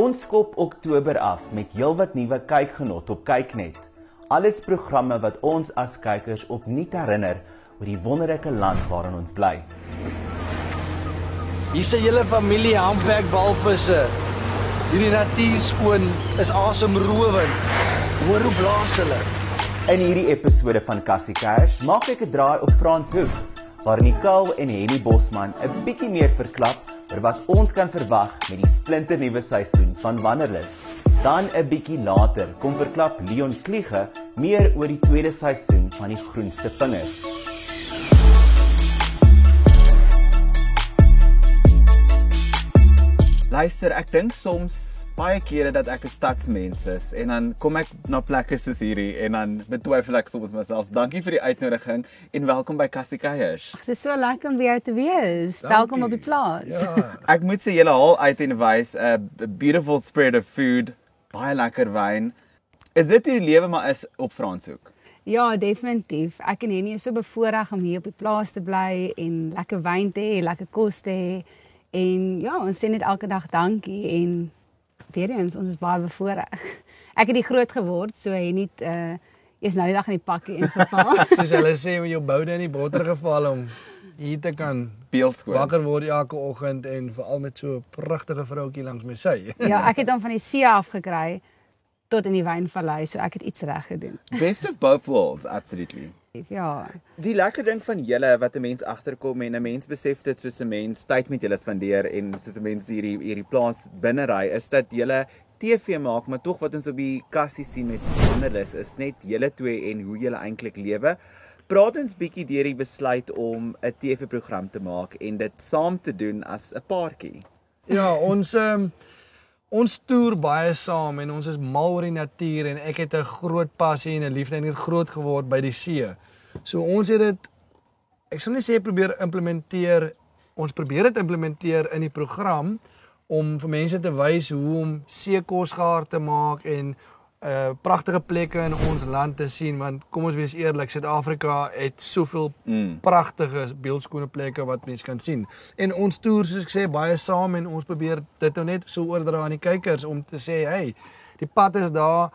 Ons skop Oktober af met heelwat nuwe kykgenot op Kyknet. Alles programme wat ons as kykers opnuut herinner oor die wonderlike land waarin ons bly. Hier is 'n hele familie humpback walvisse. Hierdie natuur skoon is asemrowend. Hoor hoe blaas hulle. In hierdie episode van Cassie Cash maak ek 'n draai op Frans Hoek, waar Nicole en Henny Bosman 'n bietjie meer verklap oor wat ons kan verwag met die splinternuwe seisoen van Wanderlus. Dan 'n bietjie later kom verklap Leon Kliege meer oor die tweede seisoen van die Groenste Vingers. Luister, ek dink soms baie kere dat ek 'n stadsmens is en dan kom ek na plekke soos hierdie en dan betwyfel ek soms myself. Dankie vir die uitnodiging en welkom by Kassiekeiers. Dit is so lekker om weer te wees. Dankie. Welkom op die plaas. Ja. Ek moet sê julle haal uit en wys 'n beautiful spread of food, baie lekker wyn. Is dit hoe die lewe maar is op Franshoek? Ja, definitief. Ek en Henny is so bevoorreg om hier op die plaas te bly en lekker wyn te hê, lekker kos te hê. En ja, ons sê net elke dag dankie en weer eens ons is baie bevoorreg. Ek het die groot geword, so Henny het uh is nou die dag in die pakkie ingeval. Soos hulle sê, met jou boude in die botter geval om hier te kan Beelskoon. wakker word elke oggend en veral met so 'n pragtige vroutjie langs my sy. ja, ek het hom van die see af gekry tot in die wynvallei, so ek het iets reg gedoen. Best of both worlds, absolutely. Ja. Die lekker ding van julle wat 'n mens agterkom en 'n mens besef dit soos 'n mens tyd met julle spandeer en soos 'n mens hierdie hierdie plaas binne ry is dat julle TV maak, maar tog wat ons op die kassie sien met Wanderlus is net julle twee en hoe julle eintlik lewe. Praat ons bietjie deur die besluit om 'n TV-program te maak en dit saam te doen as 'n paartjie. Ja, ons um, ons toer baie saam en ons is mal oor die natuur en ek het 'n groot passie en 'n liefde en ek het groot geword by die see. So ons het dit ek sal nie sê probeer implementeer ons probeer dit implementeer in die program om vir mense te wys hoe om seekos gaar te maak en uh pragtige plekke in ons land te sien want kom ons wees eerlik Suid-Afrika het soveel Mm. pragtige beeldskone plekke wat mense kan sien. En ons toer soos ek sê baie saam en ons probeer dit nou net so oordra aan die kykers om te sê hey, die pad is daar.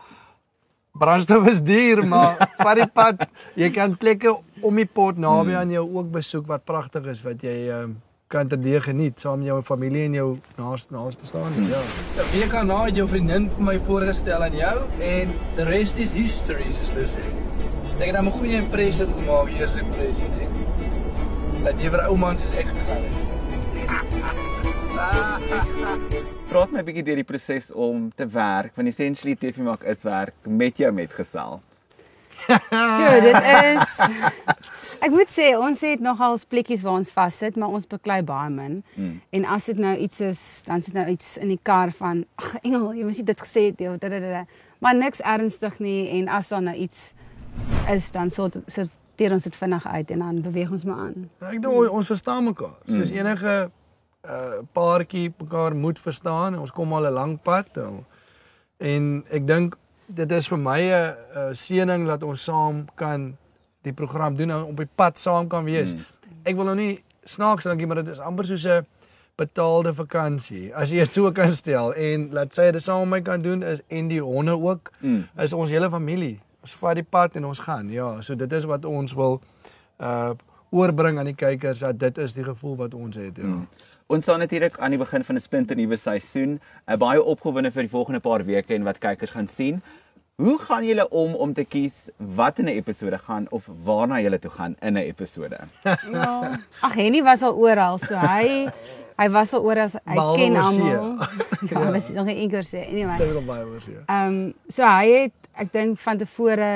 Brandstof is duur, maar vat die pad. Jy kan plekke om die pot naby aan jou ook besoek wat pragtig is wat jy um, kan te deel geniet saam met jou familie en jou naaste naastebestaandes. Ja. 'n Week daarna het jou vriendin vir my voorgestel aan jou en the rest is history soos hulle sê. Ek het 'n goeie impressie gemaak, eerste impressie, nee. Dat jy vir ouma soos ek gegaan het. Praat my 'n bietjie deur die proses om te werk, want essentially TV maak is werk met jou metgesel. So, dit is Ek moet sê ons het nogal plekkies waar ons vassit, maar ons beklei baie min. Mm. En as dit nou iets is, dan sit nou iets in die kar van ag Engel, jy moes dit gesê het jy. dadadada." Maar niks ernstig nie en as daar nou iets is dan sort sorteer ons dit vinnig uit en dan beweeg ons maar aan. Ek dink ons, ons verstaan mekaar. Soos enige uh paartjie mekaar moet verstaan. Ons kom al 'n lang pad. En, en ek dink dit is vir my 'n uh, seëning dat ons saam kan die program doen en op die pad saam kan wees. Mm. Ek wil nou nie snaaks dink maar dit is amper soos 'n betaalde vakansie. As jy dit so kan stel en laat sy dit saam met my kan doen is en die honde ook Mm. is ons hele familie. Ons vat die pad en ons gaan. Ja, so dit is wat ons wil uh oorbring aan die kykers dat dit is die gevoel wat ons het. Ja. Mm. Ons staan natuurlik aan die begin van 'n splinternuwe seisoen. Baie opgewonde vir die volgende paar weke en wat kykers gaan sien. Hoe gaan julle om om te kies wat in 'n episode gaan of waarna julle toe gaan in 'n episode? Ja. Ag Henny was al oral, so hy hy was al oral, hy Behalwe ken almal. Ja, was nog 'n enker sê. Anyway. Sy wil baie oor sê. Ehm um, so hy het ek dink van tevore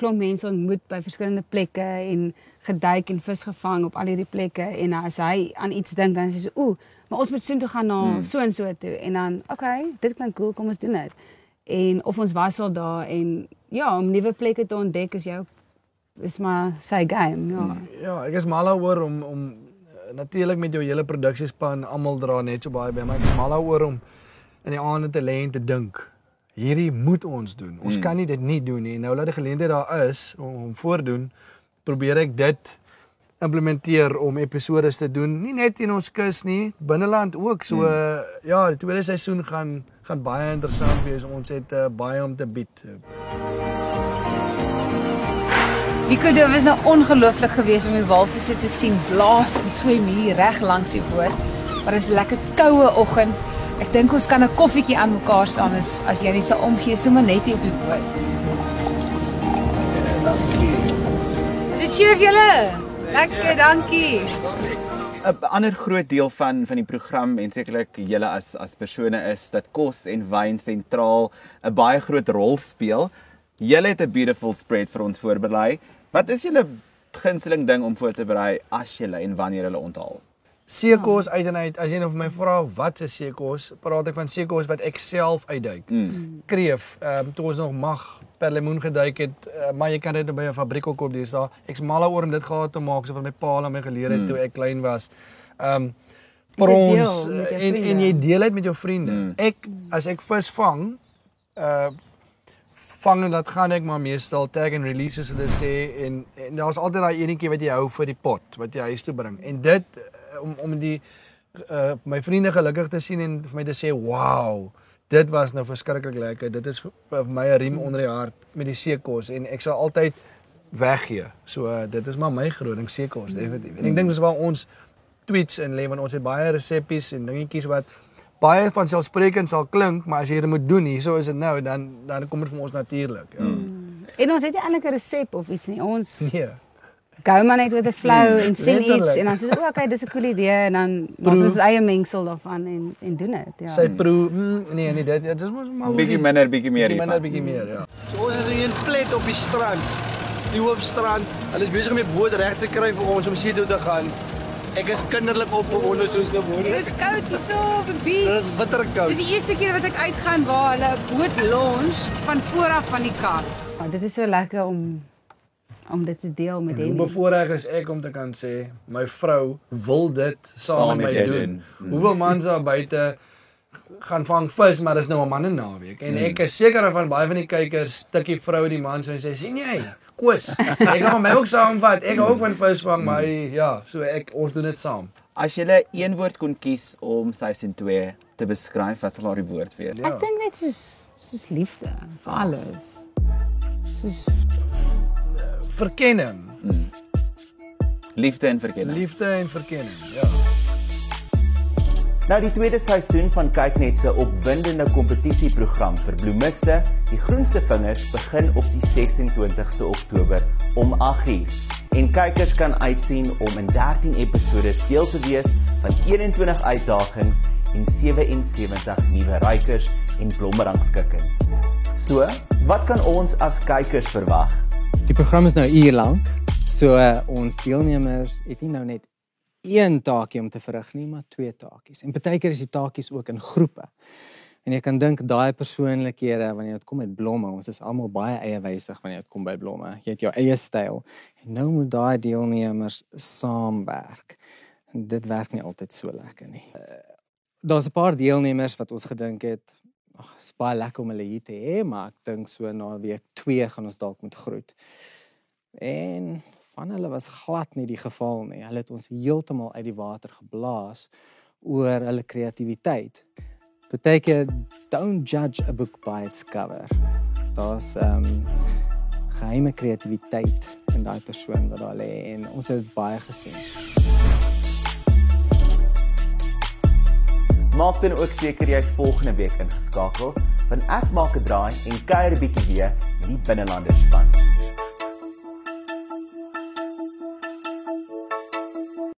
klomp mense ontmoet by verskillende plekke en geduik en vis gevang op al hierdie plekke en as hy aan iets dink dan sê hy so ooh, maar ons moet soontoe gaan na hmm. so en so toe en dan okay, dit klink cool, kom ons doen dit. En of ons was al daar en ja, om nuwe plekke te ontdek is jou is maar sy game, ja. Hmm. Ja, ek is mal daaroor om om uh, natuurlik met jou hele produksiespan almal dra net so baie by, maar ek is mal daaroor om in die aande te lê en te dink. Hierdie moet ons doen. Ons mm. kan nie dit nie doen nie. Nou dat die geleentheid daar is om, om voordoen, probeer ek dit implementeer om episodes te doen, nie net in ons kus nie, binneland ook. So mm. ja, die tweede seisoen gaan gaan baie interessant wees. Ons het uh, baie om te bied. Nico, dit was nou ongelooflik geweest om die walvisse te sien blaas en swem hier reg langs die boot. Maar dit is 'n lekker koue oggend. Ek dink ons kan 'n koffietjie aan mekaar staan as as jy nie sal omgee sommer net hier op die boot. Is dit cheers julle? Lekker, dankie. 'n ander groot deel van van die program en sekerlik julle as as persone is dat kos en wyn sentraal 'n baie groot rol speel. Julle het 'n beautiful spread vir ons voorberei. Wat is julle gunsteling ding om voor te berei as julle en wanneer hulle onthaal? Seekos uit en uit. As jy nou vir my vra wat is seekos, praat ek van seekos wat ek self uitduik. Mm. Kreef, ehm um, toe ons nog mag per lemoen geduik het, uh, maar jy kan dit by 'n fabriek ook koop dis daar. Ek's mal oor om dit gehad te maak so van my pa en my geleer het mm. toe ek klein was. Ehm um, prons en en jy deel dit met jou vriende. Mm. Ek as ek vis vang, uh vang en dat gaan ek maar meestal tag and release soos hulle sê en, en daar's altyd daai enetjie wat jy hou vir die pot wat jy huis toe bring. En dit om om die uh my vriende gelukkig te sien en vir my te sê, "Wow, dit was nou verskriklik lekker. Dit is vir my 'n riem onder die hart met die seekos en ek sal altyd weggee. So uh, dit is maar my groting seekos definitief. En ek dink dis waar ons tweets in lê want ons het baie resepsies en dingetjies wat baie van selfsprekend sal klink, maar as jy dit moet doen, hieso is dit nou dan dan kom dit vir ons natuurlik. Ja. Mm. En ons het nie eintlik 'n resep of iets nie. Ons Nee. go maar net with the flow Hmm, en sien iets en dan sê o, okay, dis 'n cool idee en dan maak ons eie mengsel daarvan en en doen dit. Ja. Sy proe, mm, nee, nee, dit dit is mos maar Bietjie minder, bietjie meer bietjie minder, bietjie meer, ja. So ons is in 'n plek op die strand. Die hoofstrand. Hulle is besig om die boot reg te kry vir ons om see toe te gaan. Ek is kinderlik op onder soos gewone. Dit is koud hierso op die Dit beach. is bitterkoud. Dis die eerste keer wat ek uitgaan waar hulle 'n boot launch van voor af van die kar. Maar dit is so lekker om om dit te deel met Hoe hen. bevoorreg is ek om te kan sê my vrou wil dit saam, Saam met my doen. doen. Mm. Hoeveel mans daar buite gaan vang vis, maar dis nou 'n manne naweek. En ek is seker van baie van die kykers tikkie vrou die man so en sê sien jy? Koos. Ek gaan my ook saamvat. Ek hou ook van visvang, maar ja, so ek ons doen dit saam. As jy een woord kon kies om seisoen 2 te beskryf, wat sal daardie woord wees? Ja. Ek dink net soos soos liefde vir alles. Soos Verkenning. Liefde en verkenning. Liefde en verkenning. Ja. Nou die tweede seisoen van Kyknet se opwindende kompetisieprogram vir bloemiste, die Groenste Vingers, begin op die 26ste Oktober om 8uur. En kykers kan uitsien om in 13 episode deel te wees van 21 uitdagings en 77 nuwe rykers en blommerangskikkings. So, wat kan ons as kykers verwag? Die program is nou 'n uur lank. So uh, ons deelnemers het nie nou net een taakie om te verrig nie, maar twee taakies. En partykeer is die taakies ook in groepe. En jy kan dink daai persoonlikhede wanneer dit kom met blomme, ons is almal baie eie wysig wanneer dit kom by blomme. Jy het jou eie styl. En nou moet daai deelnemers saamwerk. En dit werk nie altyd so lekker nie. Uh, Daar's 'n paar deelnemers wat ons gedink het Ag, is baie lekker om hulle hier te hê, maar ek dink so na week 2 gaan ons dalk moet groet. En van hulle was glad nie die geval nie. Hulle het ons heeltemal uit die water geblaas oor hulle kreatiwiteit. Partykeer don't judge a book by its cover. Daar's ehm um, geheime kreatiwiteit in daai persoon wat daar lê en ons het baie gesien. Maak dan ook seker jy's volgende week ingeskakel, want ek maak 'n draai en kuier 'n bietjie weer met die binnelanders span.